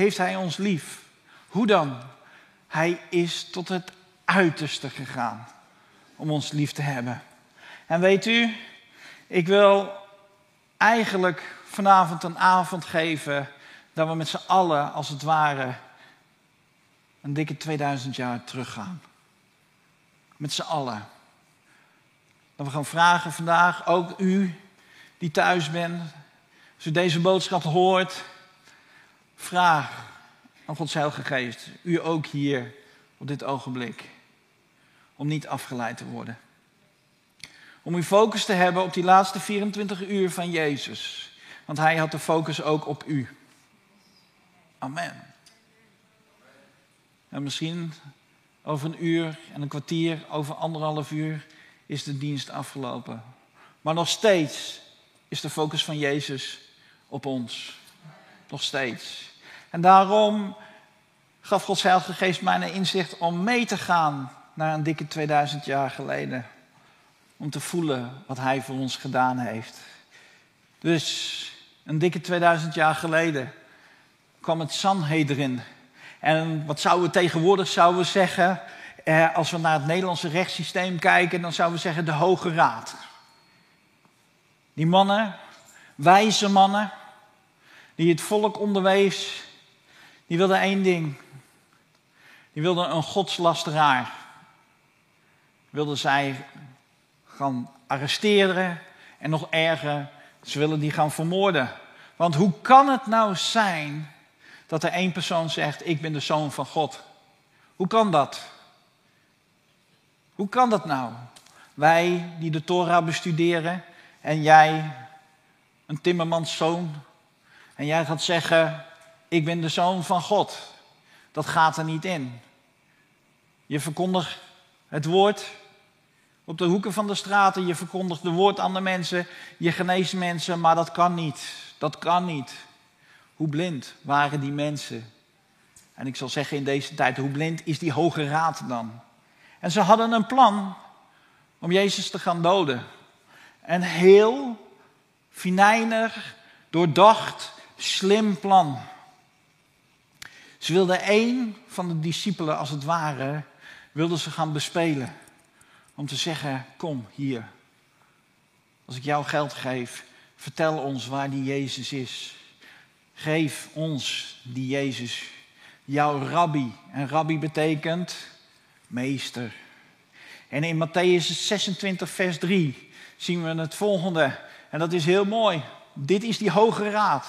Heeft Hij ons lief? Hoe dan? Hij is tot het uiterste gegaan om ons lief te hebben. En weet u, ik wil eigenlijk vanavond een avond geven dat we met z'n allen, als het ware, een dikke 2000 jaar teruggaan. Met z'n allen. Dat we gaan vragen vandaag, ook u die thuis bent, als u deze boodschap hoort, vraag aan Gods Heilige Geest, u ook hier op dit ogenblik, om niet afgeleid te worden. Om uw focus te hebben op die laatste 24 uur van Jezus. Want Hij had de focus ook op u. Amen. En misschien over een uur en een kwartier, over anderhalf uur is de dienst afgelopen. Maar nog steeds is de focus van Jezus op ons. Nog steeds. En daarom gaf Gods Heilige Geest mij een inzicht om mee te gaan naar een dikke 2000 jaar geleden. Om te voelen wat Hij voor ons gedaan heeft. Dus een dikke 2000 jaar geleden kwam het Sanhedrin. En wat zouden we tegenwoordig zouden we zeggen, eh, als we naar het Nederlandse rechtssysteem kijken, dan zouden we zeggen de Hoge Raad. Die mannen, wijze mannen, die het volk onderwees, die wilden één ding. Die wilden een godslasteraar. Wilden zij gaan arresteren en nog erger, ze willen die gaan vermoorden. Want hoe kan het nou zijn dat er één persoon zegt: Ik ben de zoon van God? Hoe kan dat? Hoe kan dat nou? Wij die de Torah bestuderen en jij, een timmermanszoon, en jij gaat zeggen: Ik ben de zoon van God. Dat gaat er niet in. Je verkondigt het woord op de hoeken van de straten, je verkondigt het woord aan de mensen, je geneest mensen, maar dat kan niet. Dat kan niet. Hoe blind waren die mensen? En ik zal zeggen in deze tijd, hoe blind is die hoge raad dan? En ze hadden een plan om Jezus te gaan doden. Een heel finijnig, doordacht, slim plan. Ze wilden één van de discipelen, als het ware, wilden ze gaan bespelen. Om te zeggen, kom hier. Als ik jou geld geef, vertel ons waar die Jezus is. Geef ons die Jezus, jouw rabbi. En rabbi betekent meester. En in Matthäus 26, vers 3 zien we het volgende. En dat is heel mooi. Dit is die hoge raad.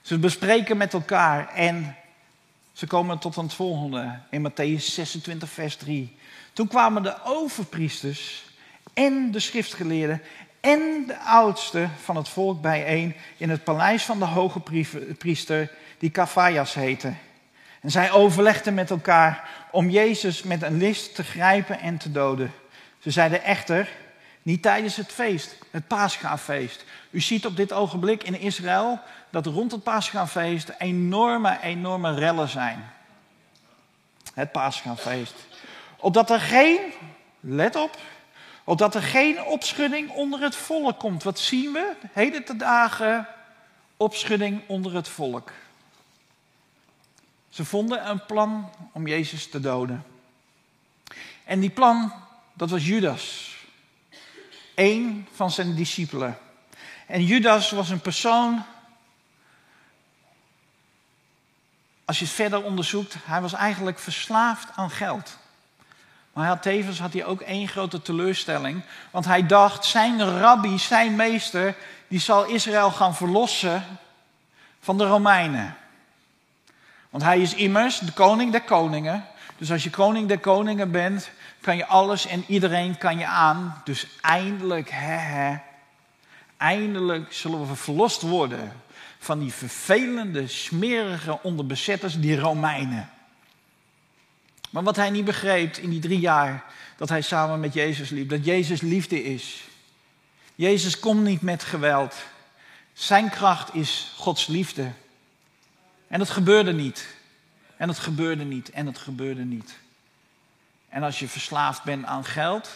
Ze bespreken met elkaar en ze komen tot het volgende. In Matthäus 26, vers 3. Toen kwamen de overpriesters en de schriftgeleerden en de oudsten van het volk bijeen in het paleis van de hoge priester, die Caiaphas heette. En zij overlegden met elkaar om Jezus met een list te grijpen en te doden. Ze zeiden echter, niet tijdens het feest, het Paschafeest. U ziet op dit ogenblik in Israël dat rond het Paschafeest enorme, enorme rellen zijn. Het Paschafeest. Opdat er geen, let op, opdat er geen opschudding onder het volk komt. Wat zien we? Heden te dagen opschudding onder het volk. Ze vonden een plan om Jezus te doden. En die plan, dat was Judas. Eén van zijn discipelen. En Judas was een persoon. Als je het verder onderzoekt, hij was eigenlijk verslaafd aan geld. Maar hij had, tevens had hij ook één grote teleurstelling. Want hij dacht, zijn rabbi, zijn meester, die zal Israël gaan verlossen van de Romeinen. Want hij is immers de koning der koningen. Dus als je koning der koningen bent, kan je alles en iedereen kan je aan. Dus eindelijk, hè, hè, eindelijk zullen we verlost worden van die vervelende, smerige onderbezetters, die Romeinen. Maar wat hij niet begreep in die drie jaar dat hij samen met Jezus liep, dat Jezus liefde is. Jezus komt niet met geweld. Zijn kracht is Gods liefde. En het gebeurde niet. En het gebeurde niet. En het gebeurde niet. En als je verslaafd bent aan geld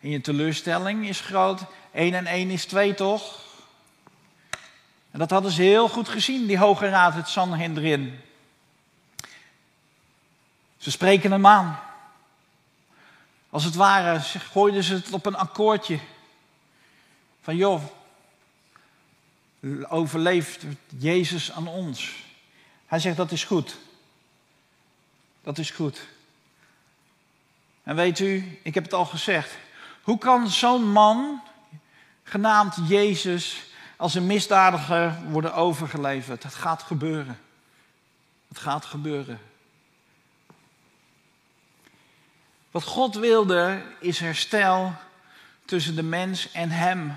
en je teleurstelling is groot, 1 en 1 is 2 toch? En dat hadden ze heel goed gezien, die Hoge Raad, het Sanhedrin. Ze spreken hem aan. Als het ware gooiden ze het op een akkoordje. Van joh, overleeft Jezus aan ons. Hij zegt dat is goed. Dat is goed. En weet u, ik heb het al gezegd. Hoe kan zo'n man, genaamd Jezus, als een misdadiger worden overgeleverd? Het gaat gebeuren. Het gaat gebeuren. Wat God wilde is herstel tussen de mens en Hem.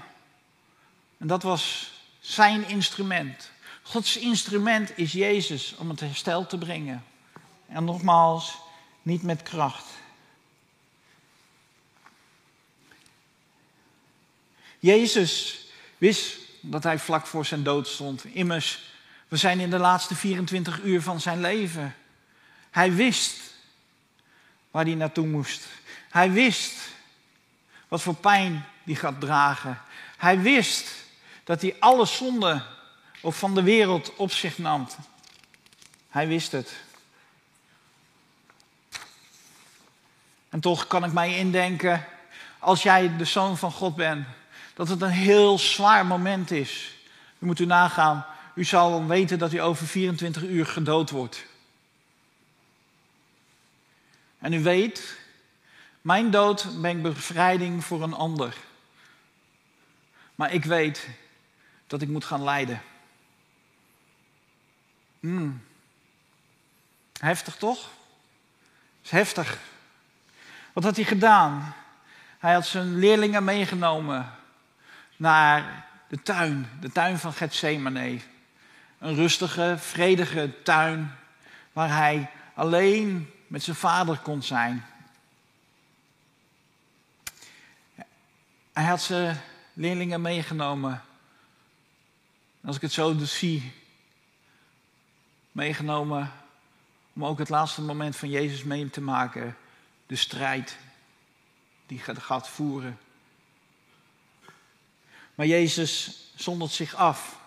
En dat was zijn instrument. Gods instrument is Jezus om het herstel te brengen. En nogmaals, niet met kracht. Jezus wist dat hij vlak voor zijn dood stond. Immers, we zijn in de laatste 24 uur van zijn leven. Hij wist waar hij naartoe moest. Hij wist wat voor pijn hij gaat dragen. Hij wist dat hij alle zonde of van de wereld op zich nam. Hij wist het. En toch kan ik mij indenken, als jij de zoon van God bent, dat het een heel zwaar moment is. U moet u nagaan, u zal weten dat u over 24 uur gedood wordt. En u weet, mijn dood brengt bevrijding voor een ander. Maar ik weet dat ik moet gaan lijden. Hmm. Heftig toch? is heftig. Wat had hij gedaan? Hij had zijn leerlingen meegenomen naar de tuin, de tuin van Gethsemane. Een rustige, vredige tuin waar hij alleen met zijn vader kon zijn. Hij had zijn leerlingen meegenomen. Als ik het zo dus zie, meegenomen om ook het laatste moment van Jezus mee te maken. De strijd die gaat voeren. Maar Jezus zondert zich af.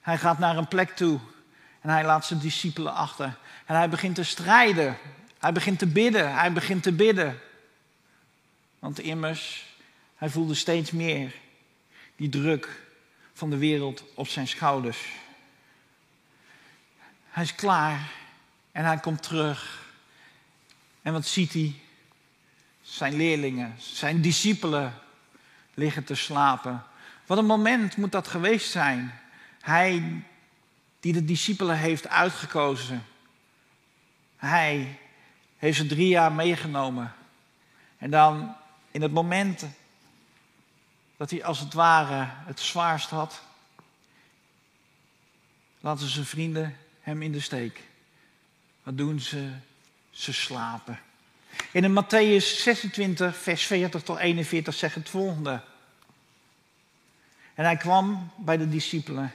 Hij gaat naar een plek toe en hij laat zijn discipelen achter. En hij begint te strijden. Hij begint te bidden. Hij begint te bidden. Want immers, hij voelde steeds meer die druk van de wereld op zijn schouders. Hij is klaar en hij komt terug. En wat ziet hij? Zijn leerlingen, zijn discipelen liggen te slapen. Wat een moment moet dat geweest zijn. Hij die de discipelen heeft uitgekozen. Hij heeft ze drie jaar meegenomen. En dan in het moment dat hij als het ware het zwaarst had, laten zijn vrienden hem in de steek. Wat doen ze? Ze slapen. In Matthäus 26, vers 40 tot 41 zegt het volgende. En hij kwam bij de discipelen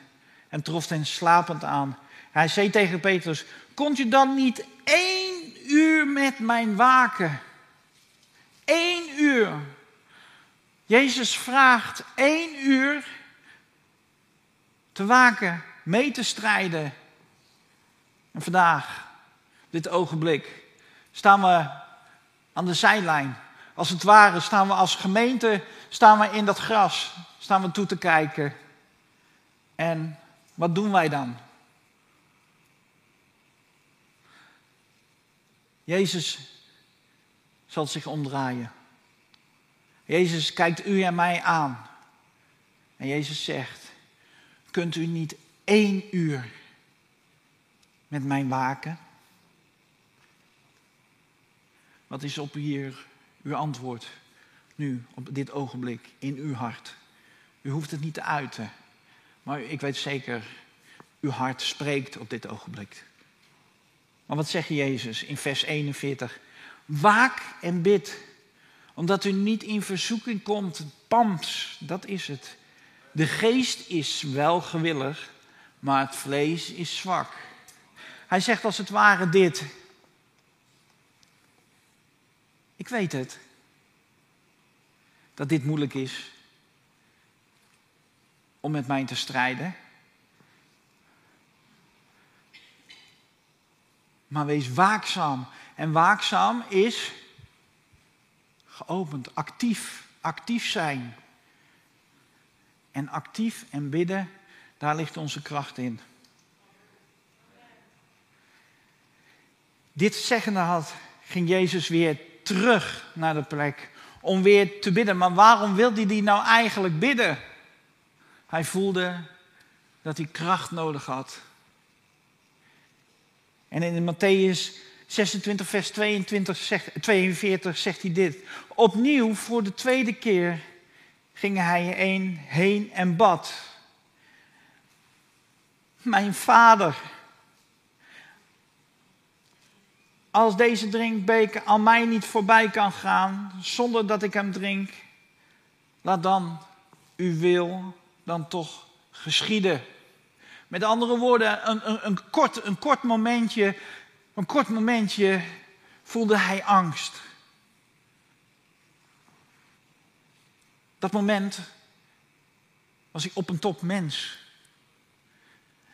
en trof hen slapend aan. Hij zei tegen Petrus: Kon je dan niet één uur met mij waken? Eén uur. Jezus vraagt één uur te waken, mee te strijden. En vandaag, dit ogenblik, staan we aan de zijlijn. Als het ware staan we als gemeente staan we in dat gras, staan we toe te kijken. En wat doen wij dan? Jezus zal zich omdraaien. Jezus kijkt u en mij aan. En Jezus zegt: Kunt u niet één uur met mij waken? Wat is op hier uw antwoord nu, op dit ogenblik, in uw hart? U hoeft het niet te uiten, maar ik weet zeker, uw hart spreekt op dit ogenblik. Maar wat zegt Jezus in vers 41? Waak en bid, omdat u niet in verzoeking komt. Pams, dat is het. De geest is wel gewillig, maar het vlees is zwak. Hij zegt als het ware dit. Ik weet het. Dat dit moeilijk is. Om met mij te strijden. Maar wees waakzaam. En waakzaam is geopend, actief, actief zijn. En actief en bidden, daar ligt onze kracht in. Dit zeggende had, ging Jezus weer terug naar de plek om weer te bidden. Maar waarom wilde hij nou eigenlijk bidden? Hij voelde dat hij kracht nodig had. En in Matthäus 26, vers 22, zegt, 42 zegt hij dit. Opnieuw, voor de tweede keer, ging hij heen, heen en bad. Mijn vader, als deze drinkbeker aan mij niet voorbij kan gaan zonder dat ik hem drink, laat dan uw wil dan toch geschieden. Met andere woorden, een, een, een, kort, een kort momentje, een kort momentje voelde hij angst. Dat moment was hij op een top mens.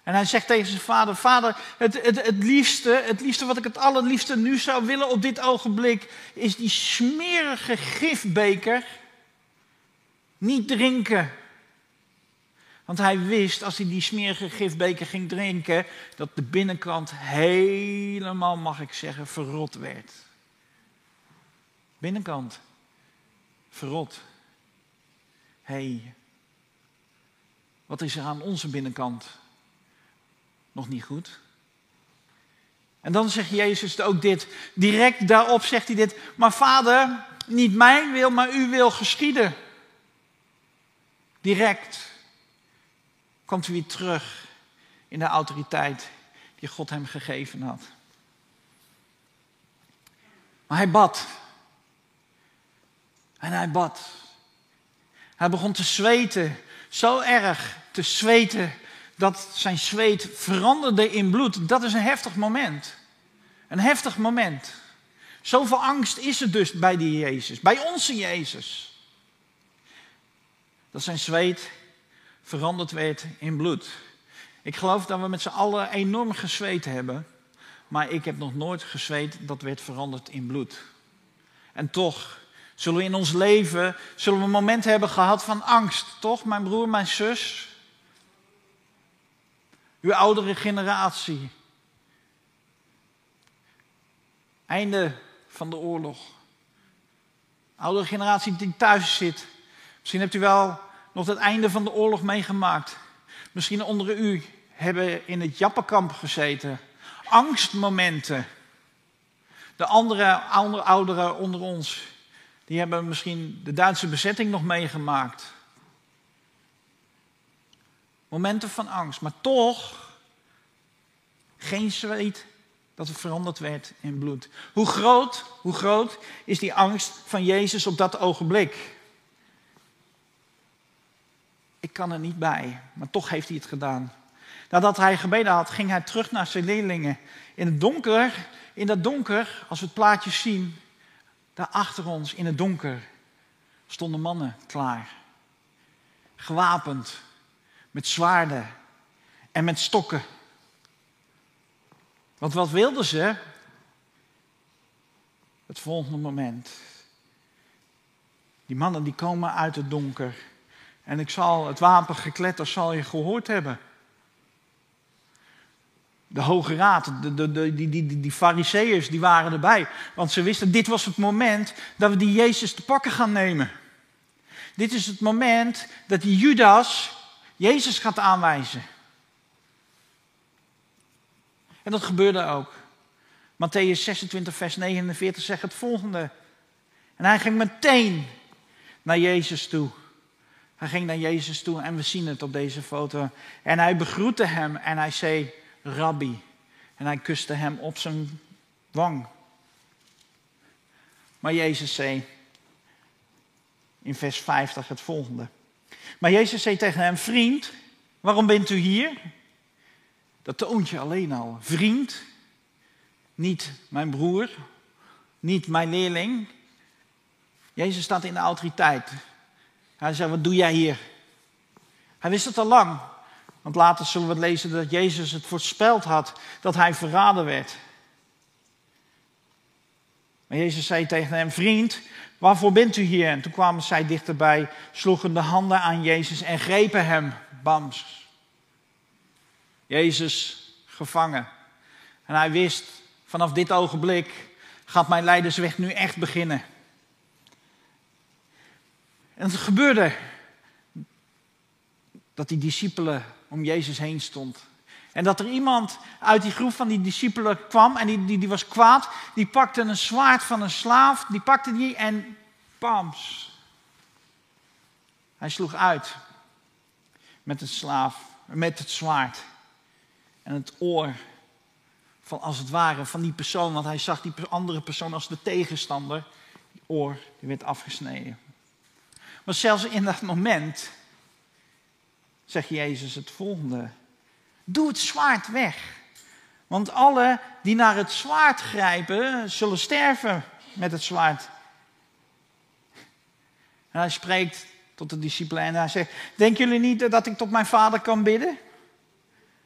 En hij zegt tegen zijn vader: Vader, het, het, het, liefste, het liefste wat ik het allerliefste nu zou willen op dit ogenblik, is die smerige gifbeker niet drinken. Want hij wist, als hij die smerige gifbeker ging drinken, dat de binnenkant helemaal, mag ik zeggen, verrot werd. Binnenkant verrot. Hey, wat is er aan onze binnenkant nog niet goed? En dan zegt Jezus ook dit. Direct daarop zegt hij dit. Maar vader, niet mijn wil, maar uw wil geschieden. Direct komt hij weer terug in de autoriteit die God hem gegeven had. Maar hij bad. En hij bad. Hij begon te zweten, zo erg te zweten dat zijn zweet veranderde in bloed. Dat is een heftig moment. Een heftig moment. Zoveel angst is er dus bij die Jezus, bij onze Jezus. Dat zijn zweet veranderd werd in bloed. Ik geloof dat we met z'n allen enorm gezweet hebben. Maar ik heb nog nooit gezweet dat werd veranderd in bloed. En toch zullen we in ons leven zullen we momenten hebben gehad van angst. Toch, mijn broer, mijn zus? Uw oudere generatie. Einde van de oorlog. Oudere generatie die thuis zit. Misschien hebt u wel nog het einde van de oorlog meegemaakt. Misschien onder u hebben in het Jappenkamp gezeten. Angstmomenten. De andere, andere ouderen onder ons, die hebben misschien de Duitse bezetting nog meegemaakt. Momenten van angst, maar toch geen zweet dat veranderd werd in bloed. Hoe groot, hoe groot is die angst van Jezus op dat ogenblik? ik kan er niet bij. Maar toch heeft hij het gedaan. Nadat hij gebeden had, ging hij terug naar zijn leerlingen. In het donker, in dat donker, als we het plaatje zien, daar achter ons in het donker stonden mannen klaar. Gewapend, met zwaarden en met stokken. Want wat wilden ze? Het volgende moment. Die mannen die komen uit het donker. En ik zal het wapengekletter zal je gehoord hebben. De Hoge Raad, de, de, de, die, die, die, fariseeërs, die waren erbij. Want ze wisten, dit was het moment dat we die Jezus te pakken gaan nemen. Dit is het moment dat die Judas Jezus gaat aanwijzen. En dat gebeurde ook. Matthäus 26, vers 49 zegt het volgende. En hij ging meteen naar Jezus toe. Hij ging naar Jezus toe en we zien het op deze foto. En hij begroette hem en hij zei, Rabbi. En hij kuste hem op zijn wang. Maar Jezus zei in vers 50 het volgende. Maar Jezus zei tegen hem, vriend, waarom bent u hier? Dat toont je alleen al. Vriend, niet mijn broer, niet mijn leerling. Jezus staat in de autoriteit. Hij zei, wat doe jij hier? Hij wist het al lang. Want later zullen we lezen dat Jezus het voorspeld had dat hij verraden werd. Maar Jezus zei tegen hem, vriend, waarvoor bent u hier? En toen kwamen zij dichterbij, sloegen de handen aan Jezus en grepen hem. Bams. Jezus gevangen. En hij wist, vanaf dit ogenblik gaat mijn leidersweg nu echt beginnen. En het gebeurde dat die discipelen om Jezus heen stond. En dat er iemand uit die groep van die discipelen kwam en die, die, die was kwaad. Die pakte een zwaard van een slaaf, die pakte die en pams. Hij sloeg uit met het slaaf, met het zwaard. En het oor van als het ware van die persoon, want hij zag die andere persoon als de tegenstander. Die oor die werd afgesneden. Maar zelfs in dat moment zegt Jezus het volgende. Doe het zwaard weg. Want alle die naar het zwaard grijpen, zullen sterven met het zwaard. En hij spreekt tot de discipelen en hij zegt: Denken jullie niet dat ik tot mijn vader kan bidden?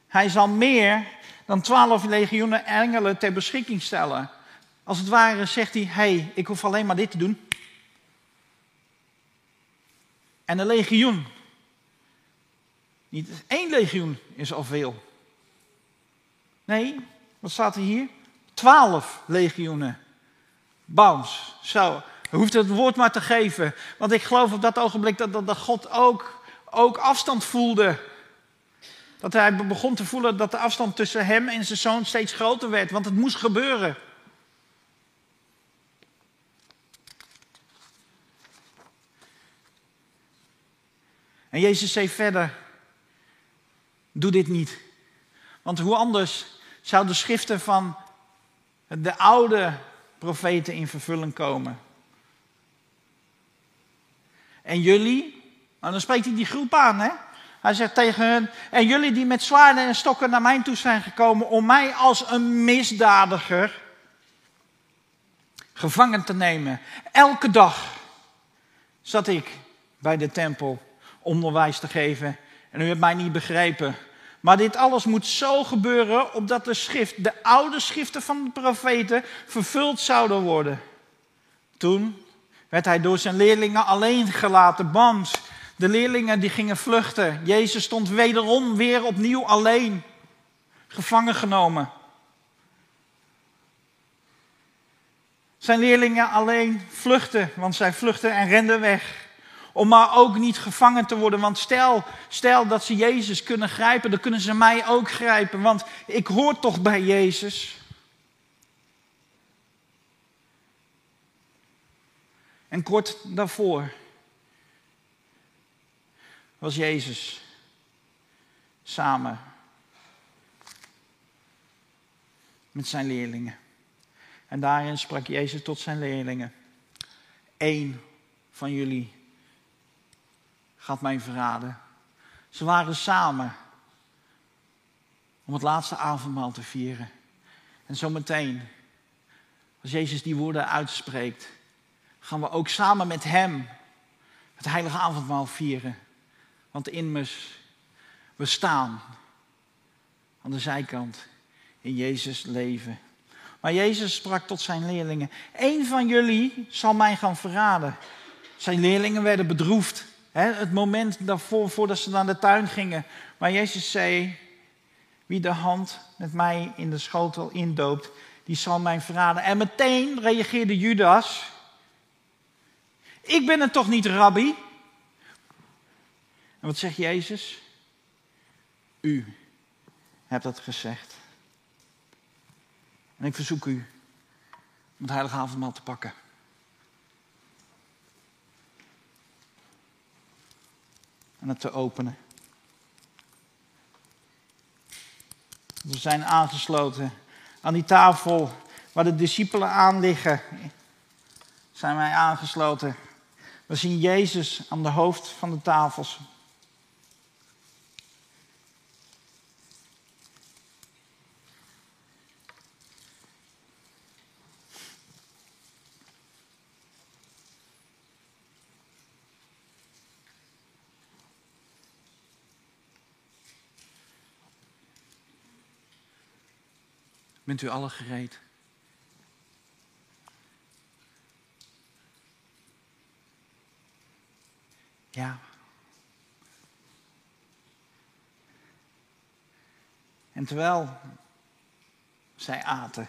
Hij zal meer dan twaalf legioenen engelen ter beschikking stellen. Als het ware zegt hij: hey, ik hoef alleen maar dit te doen. En een legioen. Niet één legioen is al veel. Nee, wat staat er hier? Twaalf legioenen. Bams. Zo. Je hoeft het woord maar te geven. Want ik geloof op dat ogenblik dat, dat, dat God ook, ook afstand voelde. Dat hij begon te voelen dat de afstand tussen hem en zijn zoon steeds groter werd. Want het moest gebeuren. En Jezus zei verder: Doe dit niet. Want hoe anders zou de schriften van de oude profeten in vervulling komen? En jullie, nou dan spreekt hij die groep aan, hè? Hij zegt tegen hen, en jullie die met zwaarden en stokken naar mij toe zijn gekomen om mij als een misdadiger gevangen te nemen. Elke dag zat ik bij de tempel onderwijs te geven en u hebt mij niet begrepen. Maar dit alles moet zo gebeuren opdat de schrift, de oude schriften van de profeten vervuld zouden worden. Toen werd hij door zijn leerlingen alleen gelaten. Bams, de leerlingen die gingen vluchten. Jezus stond wederom weer opnieuw alleen, gevangen genomen. Zijn leerlingen alleen vluchten, want zij vluchten en renden weg. Om maar ook niet gevangen te worden. Want stel, stel dat ze Jezus kunnen grijpen, dan kunnen ze mij ook grijpen. Want ik hoor toch bij Jezus. En kort daarvoor was Jezus samen met zijn leerlingen. En daarin sprak Jezus tot zijn leerlingen. Eén van jullie gaat mij verraden. Ze waren samen om het laatste avondmaal te vieren. En zometeen, als Jezus die woorden uitspreekt, gaan we ook samen met Hem het heilige avondmaal vieren. Want immers, we staan aan de zijkant in Jezus leven. Maar Jezus sprak tot zijn leerlingen: Eén van jullie zal mij gaan verraden. Zijn leerlingen werden bedroefd. Het moment daarvoor, voordat ze naar de tuin gingen. Maar Jezus zei: Wie de hand met mij in de schotel indoopt, die zal mij verraden. En meteen reageerde Judas: Ik ben het toch niet, rabbi? En wat zegt Jezus? U hebt dat gezegd. En ik verzoek u om het heilige avondmaal te pakken. En het te openen. We zijn aangesloten aan die tafel waar de discipelen aan liggen. Zijn wij aangesloten. We zien Jezus aan de hoofd van de tafels. Bent u alle gereed? Ja. En terwijl zij aten,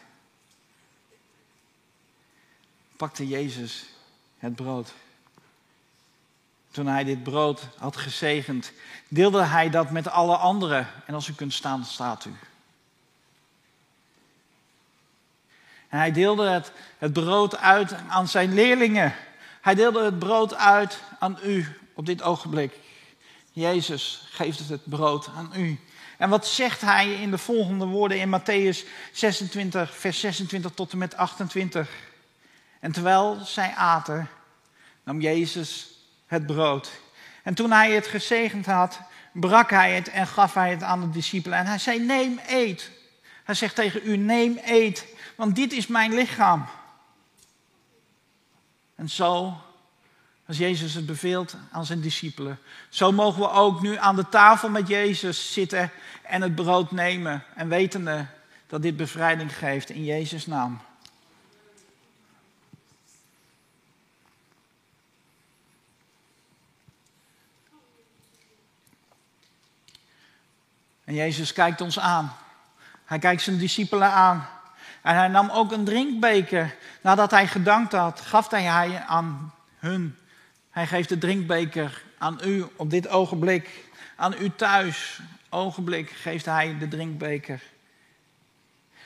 pakte Jezus het brood. Toen hij dit brood had gezegend, deelde hij dat met alle anderen. En als u kunt staan, staat u. En hij deelde het, het brood uit aan zijn leerlingen. Hij deelde het brood uit aan u op dit ogenblik. Jezus geeft het brood aan u. En wat zegt hij in de volgende woorden in Matthäus 26, vers 26 tot en met 28? En terwijl zij aten, nam Jezus het brood. En toen hij het gezegend had, brak hij het en gaf hij het aan de discipelen. En hij zei, neem, eet. Hij zegt tegen u, neem, eet, want dit is mijn lichaam. En zo, als Jezus het beveelt aan zijn discipelen, zo mogen we ook nu aan de tafel met Jezus zitten en het brood nemen. En wetende dat dit bevrijding geeft in Jezus' naam. En Jezus kijkt ons aan. Hij kijkt zijn discipelen aan. En hij nam ook een drinkbeker. Nadat hij gedankt had, gaf hij aan hun. Hij geeft de drinkbeker aan u op dit ogenblik. Aan u thuis, ogenblik, geeft hij de drinkbeker.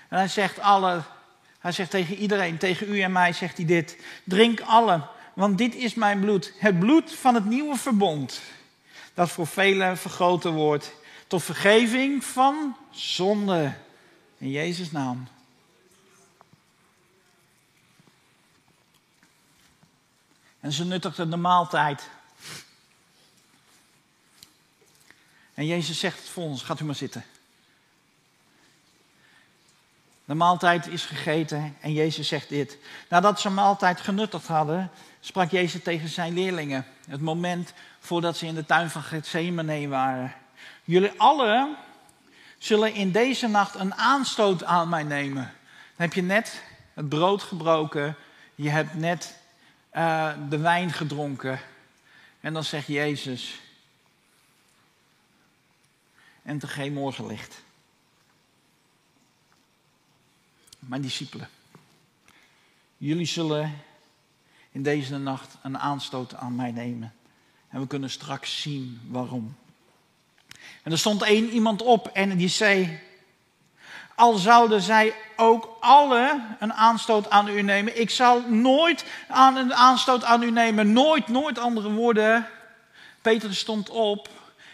En hij zegt alle, hij zegt tegen iedereen, tegen u en mij zegt hij dit. Drink allen, want dit is mijn bloed. Het bloed van het nieuwe verbond. Dat voor velen vergroten wordt tot vergeving van zonde. In Jezus' naam. En ze nuttigden de maaltijd. En Jezus zegt het volgens, gaat u maar zitten. De maaltijd is gegeten en Jezus zegt dit. Nadat ze maaltijd genuttigd hadden, sprak Jezus tegen zijn leerlingen. Het moment voordat ze in de tuin van Gethsemane waren. Jullie allen zullen in deze nacht een aanstoot aan mij nemen. Dan heb je net het brood gebroken, je hebt net uh, de wijn gedronken. En dan zegt Jezus, en te geen morgenlicht. Mijn discipelen, jullie zullen in deze nacht een aanstoot aan mij nemen. En we kunnen straks zien waarom. En er stond één iemand op en die zei: Al zouden zij ook alle een aanstoot aan u nemen, ik zal nooit aan een aanstoot aan u nemen. Nooit, nooit andere woorden. Peter stond op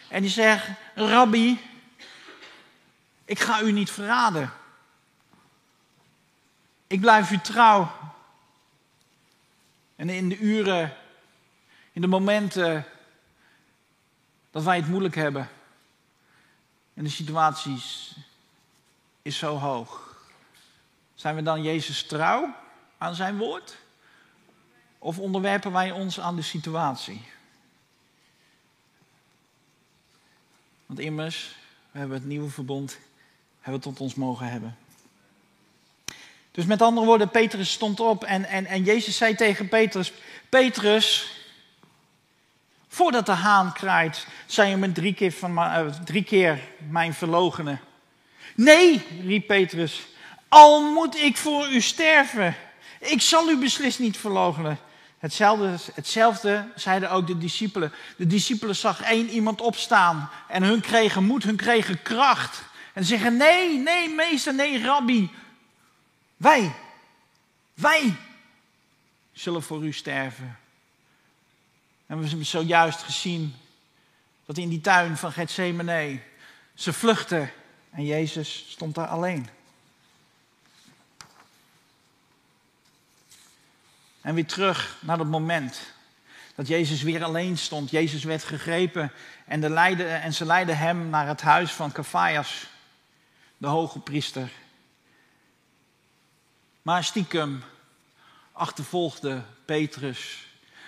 en die zegt: Rabbi, ik ga u niet verraden. Ik blijf u trouw. En in de uren, in de momenten dat wij het moeilijk hebben, en de situaties is zo hoog. Zijn we dan Jezus trouw aan zijn woord? Of onderwerpen wij ons aan de situatie? Want immers, we hebben het nieuwe verbond, hebben tot ons mogen hebben. Dus met andere woorden, Petrus stond op en, en, en Jezus zei tegen Petrus, Petrus, Voordat de haan kraait, zei je me drie keer, van, uh, drie keer mijn verlogenen. Nee, riep Petrus, al moet ik voor u sterven. Ik zal u beslist niet verlogenen. Hetzelfde, hetzelfde zeiden ook de discipelen. De discipelen zag één iemand opstaan en hun kregen moed, hun kregen kracht. En zeggen, nee, nee meester, nee rabbi. Wij, wij zullen voor u sterven. En we hebben zojuist gezien dat in die tuin van Gethsemane ze vluchten en Jezus stond daar alleen. En weer terug naar het moment dat Jezus weer alleen stond. Jezus werd gegrepen en, de leidde, en ze leidden hem naar het huis van Caiaphas, de hoge priester. Maar stiekem achtervolgde Petrus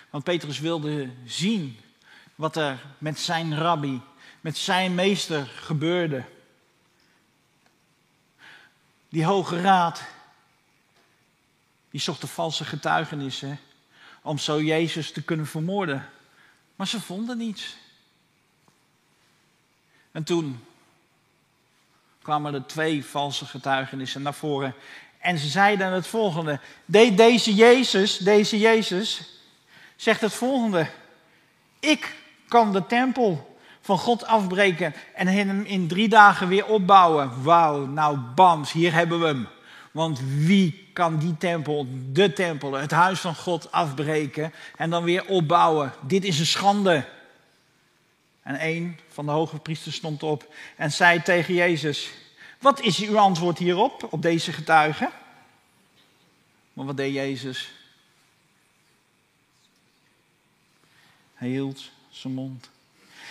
want Petrus wilde zien wat er met zijn rabbi, met zijn meester gebeurde. Die hoge raad, die zocht de valse getuigenissen om zo Jezus te kunnen vermoorden. Maar ze vonden niets. En toen kwamen er twee valse getuigenissen naar voren. En ze zeiden het volgende. deze Jezus, deze Jezus, zegt het volgende. Ik kan de tempel van God afbreken en hem in drie dagen weer opbouwen. Wauw, nou bams, hier hebben we hem. Want wie kan die tempel, de tempel, het huis van God afbreken en dan weer opbouwen? Dit is een schande. En een van de hoge priesters stond op en zei tegen Jezus: Wat is uw antwoord hierop, op deze getuigen? Maar wat deed Jezus? Hij hield zijn mond.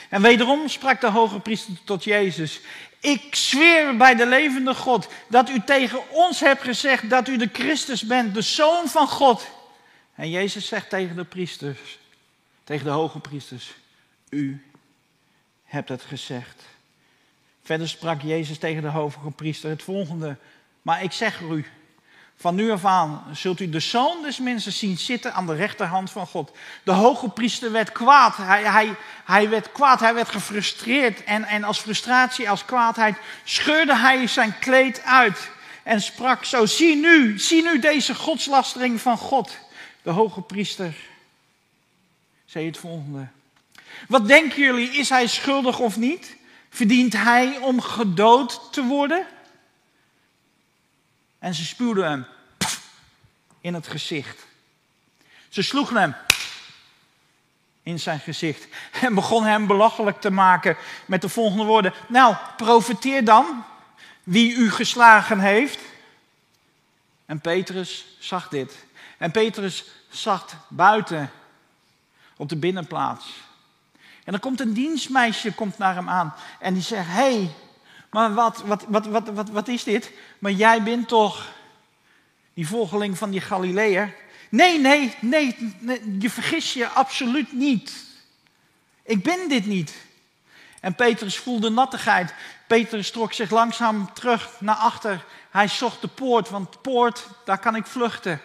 En wederom sprak de hoge priester tot Jezus: Ik zweer bij de levende God dat u tegen ons hebt gezegd dat u de Christus bent, de zoon van God. En Jezus zegt tegen de priesters, tegen de hoge priesters: U hebt het gezegd. Verder sprak Jezus tegen de hoge priester het volgende: Maar ik zeg u, van nu af aan zult u de zoon des mensen zien zitten aan de rechterhand van God. De hoge priester werd kwaad. Hij, hij, hij werd kwaad, hij werd gefrustreerd. En, en als frustratie, als kwaadheid, scheurde hij zijn kleed uit. En sprak zo, zie nu, zie nu deze godslastering van God. De hoge priester zei het volgende. Wat denken jullie, is hij schuldig of niet? Verdient hij om gedood te worden? En ze spuwden hem in het gezicht. Ze sloegen hem in zijn gezicht en begon hem belachelijk te maken met de volgende woorden. Nou, profiteer dan wie u geslagen heeft. En Petrus zag dit. En Petrus zat buiten op de binnenplaats. En dan komt een dienstmeisje komt naar hem aan en die zegt: hey, maar wat, wat, wat, wat, wat, wat is dit? Maar jij bent toch die volgeling van die Galileër? Nee, nee, nee, je vergis je absoluut niet. Ik ben dit niet. En Petrus voelde nattigheid. Petrus trok zich langzaam terug naar achter. Hij zocht de poort, want poort, daar kan ik vluchten.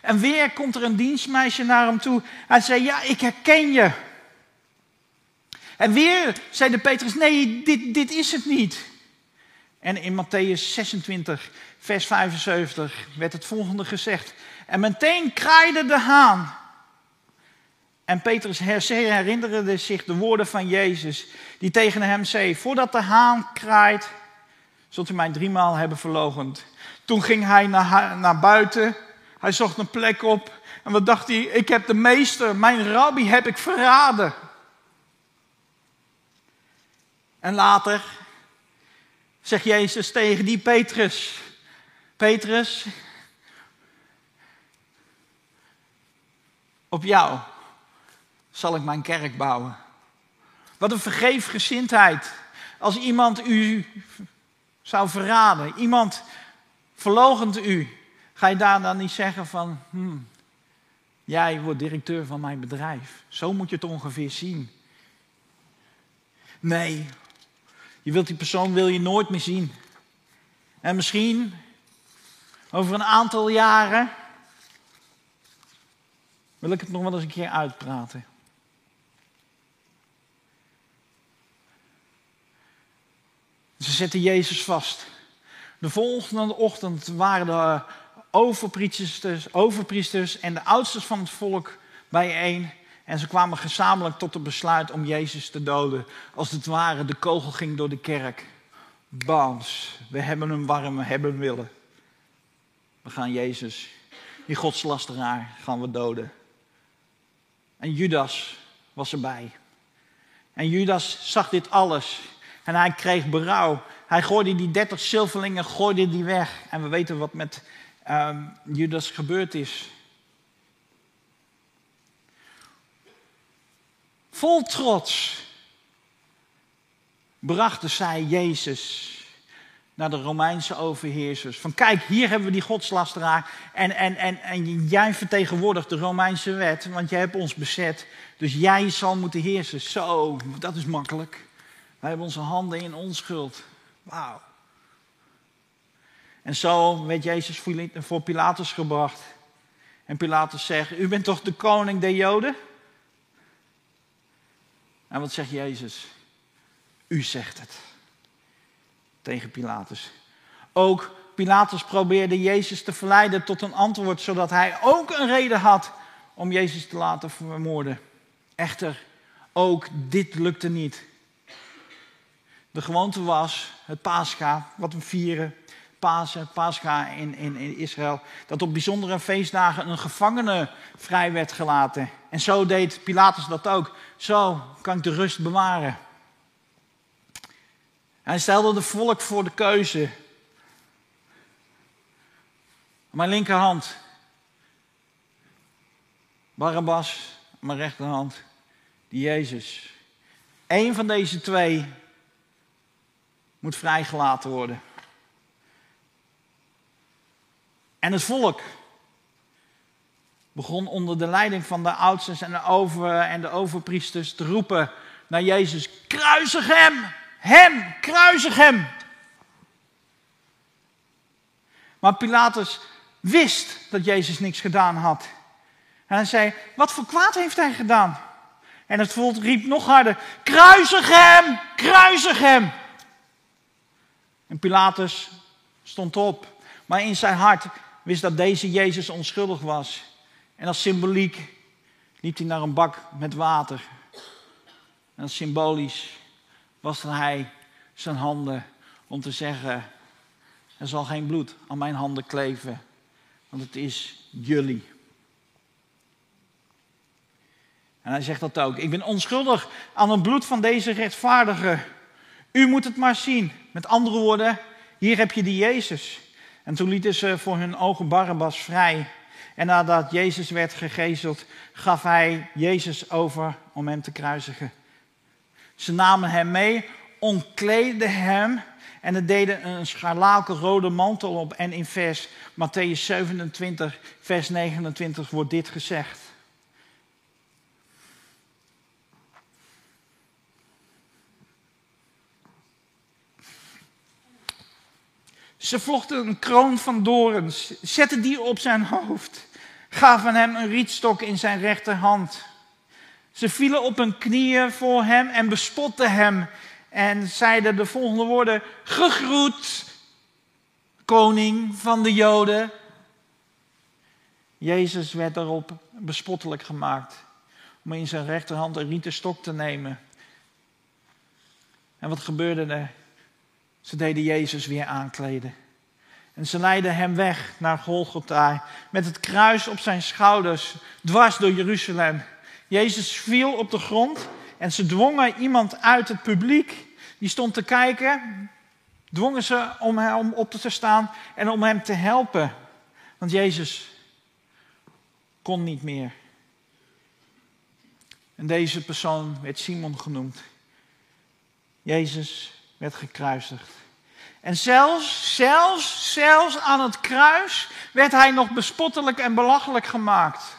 En weer komt er een dienstmeisje naar hem toe. Hij zei, ja, ik herken je. En weer zei de Petrus, nee, dit, dit is het niet. En in Matthäus 26, vers 75 werd het volgende gezegd. En meteen kraaide de haan. En Petrus herinnerde zich de woorden van Jezus, die tegen hem zei: Voordat de haan kraait, zult u mij driemaal hebben verlogend. Toen ging hij naar, naar buiten, hij zocht een plek op. En wat dacht hij? Ik heb de meester, mijn rabbi, heb ik verraden. En later zegt Jezus tegen die Petrus: Petrus, op jou zal ik mijn kerk bouwen. Wat een vergeefgezindheid. Als iemand u zou verraden, iemand verlogent u, ga je daar dan niet zeggen van, hmm, jij wordt directeur van mijn bedrijf. Zo moet je het ongeveer zien. Nee, je wilt die persoon wil je nooit meer zien. En misschien over een aantal jaren wil ik het nog wel eens een keer uitpraten. Ze zetten Jezus vast. De volgende ochtend waren de overpriesters, overpriesters en de oudsters van het volk bijeen. En ze kwamen gezamenlijk tot het besluit om Jezus te doden. Als het ware, de kogel ging door de kerk. Bams, we hebben hem warm, we hebben hem willen. We gaan Jezus, die godslasteraar, gaan we doden. En Judas was erbij. En Judas zag dit alles. En hij kreeg berouw. Hij gooide die dertig zilverlingen gooide die weg. En we weten wat met um, Judas gebeurd is. Vol trots brachten zij Jezus naar de Romeinse overheersers. Van kijk, hier hebben we die godslasteraar. En, en, en, en jij vertegenwoordigt de Romeinse wet, want jij hebt ons bezet. Dus jij zal moeten heersen. Zo, dat is makkelijk. Wij hebben onze handen in onschuld. Wauw. En zo werd Jezus voor Pilatus gebracht. En Pilatus zegt, u bent toch de koning der Joden? En wat zegt Jezus? U zegt het. Tegen Pilatus. Ook Pilatus probeerde Jezus te verleiden tot een antwoord, zodat hij ook een reden had om Jezus te laten vermoorden. Echter, ook dit lukte niet. De gewoonte was, het Pascha, wat we vieren, Pasen, Pascha in, in, in Israël, dat op bijzondere feestdagen een gevangene vrij werd gelaten. En zo deed Pilatus dat ook. Zo kan ik de rust bewaren. Hij stelde de volk voor de keuze. Mijn linkerhand Barabbas, mijn rechterhand die Jezus. Eén van deze twee moet vrijgelaten worden. En het volk begon onder de leiding van de oudsten en de, over, en de overpriesters te roepen naar Jezus: Kruisig hem! Hem! Kruisig hem! Maar Pilatus wist dat Jezus niks gedaan had. En hij zei: Wat voor kwaad heeft hij gedaan? En het volk riep nog harder: Kruisig hem! Kruisig hem! En Pilatus stond op. Maar in zijn hart wist dat deze Jezus onschuldig was. En als symboliek liep hij naar een bak met water. En als symbolisch waste hij zijn handen om te zeggen: Er zal geen bloed aan mijn handen kleven, want het is jullie. En hij zegt dat ook. Ik ben onschuldig aan het bloed van deze rechtvaardige. U moet het maar zien. Met andere woorden, hier heb je die Jezus. En toen lieten ze voor hun ogen Barabbas vrij. En nadat Jezus werd gegezeld, gaf hij Jezus over om hem te kruisigen. Ze namen hem mee, ontkleedden hem en deden een scharlakenrode mantel op. En in vers Matthäus 27, vers 29 wordt dit gezegd. Ze vlochten een kroon van dorens, zetten die op zijn hoofd, gaven hem een rietstok in zijn rechterhand. Ze vielen op hun knieën voor hem en bespotten hem en zeiden de volgende woorden: Gegroet, koning van de Joden. Jezus werd daarop bespottelijk gemaakt om in zijn rechterhand een rieten stok te nemen. En wat gebeurde er? Ze deden Jezus weer aankleden. En ze leidden hem weg naar Golgotha met het kruis op zijn schouders, dwars door Jeruzalem. Jezus viel op de grond en ze dwongen iemand uit het publiek, die stond te kijken, dwongen ze om hem op te staan en om hem te helpen. Want Jezus kon niet meer. En deze persoon werd Simon genoemd. Jezus werd gekruisigd. En zelfs, zelfs, zelfs aan het kruis werd hij nog bespottelijk en belachelijk gemaakt.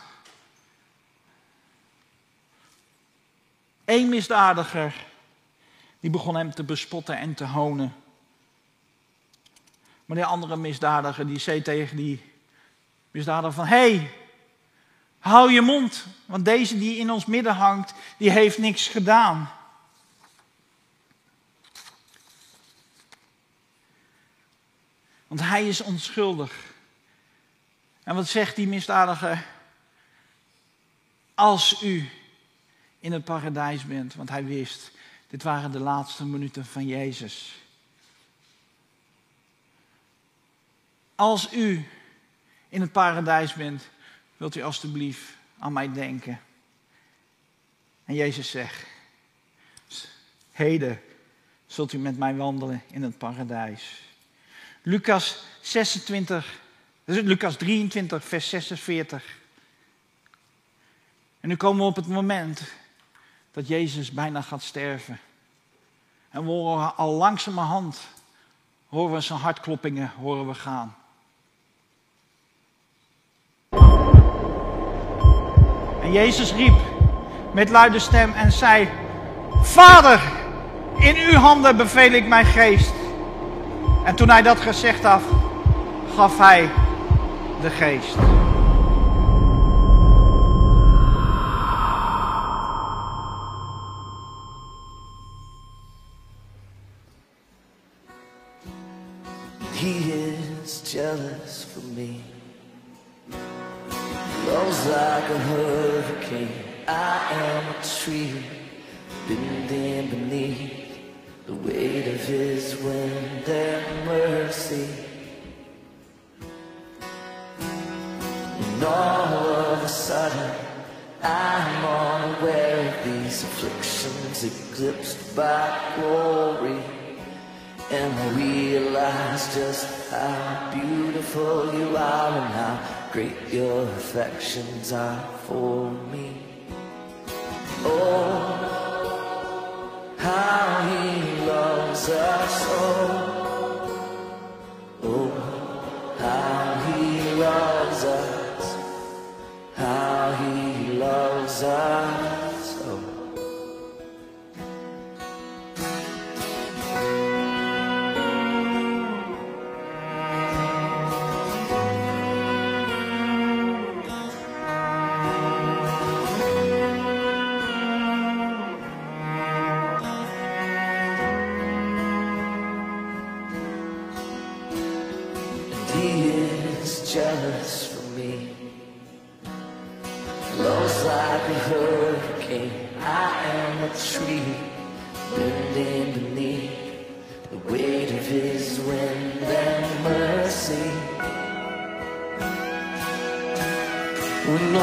Eén misdadiger, die begon hem te bespotten en te honen. Maar die andere misdadiger, die zei tegen die misdadiger van... Hé, hey, hou je mond, want deze die in ons midden hangt, die heeft niks gedaan. Want hij is onschuldig. En wat zegt die misdadige? Als u in het paradijs bent, want hij wist, dit waren de laatste minuten van Jezus. Als u in het paradijs bent, wilt u alstublieft aan mij denken. En Jezus zegt, heden zult u met mij wandelen in het paradijs. Lucas 26, Lucas 23, vers 46. En nu komen we op het moment dat Jezus bijna gaat sterven. En we horen al langzamerhand, horen we zijn hartkloppingen, horen we gaan. En Jezus riep met luide stem en zei, Vader, in uw handen beveel ik mijn geest. En toen hij dat gezegd had, gaf hij de geest. He is jealous for me. Blows like a hurricane. I am a tree bending beneath. The weight of His wind and mercy. And all of a sudden, I'm unaware of these afflictions eclipsed by glory. And I realize just how beautiful you are and how great your affections are for me. Oh, how he Jesus, oh.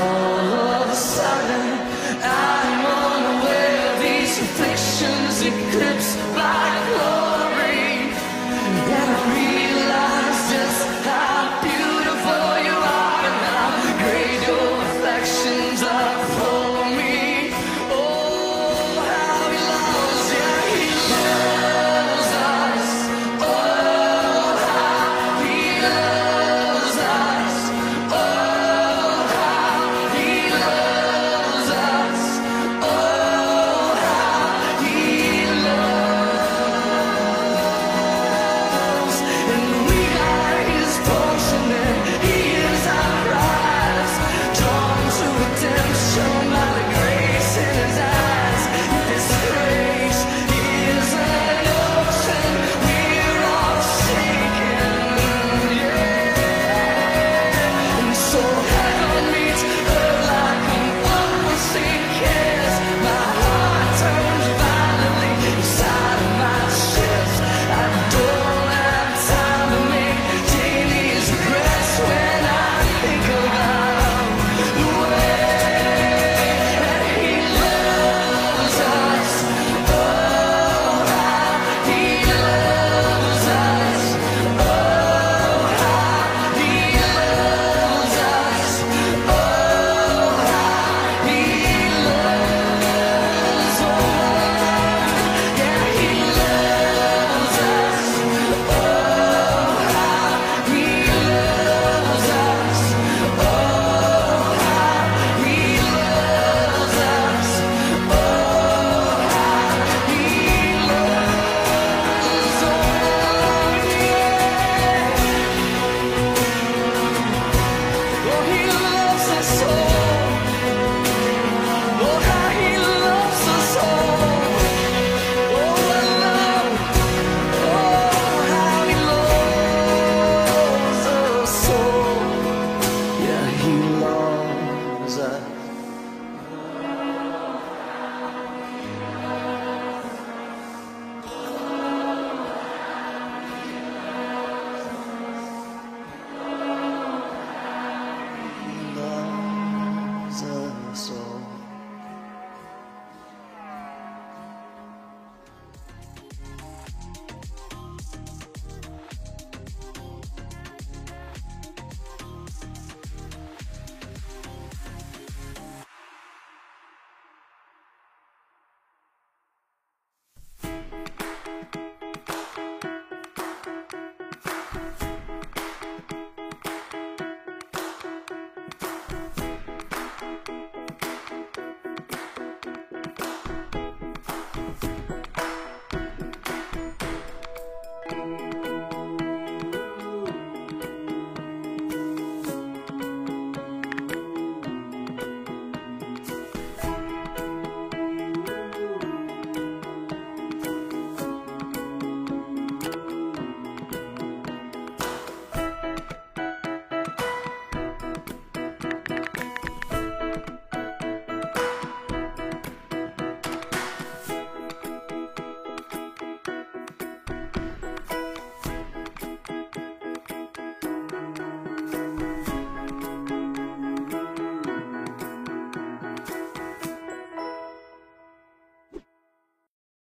all of a sudden I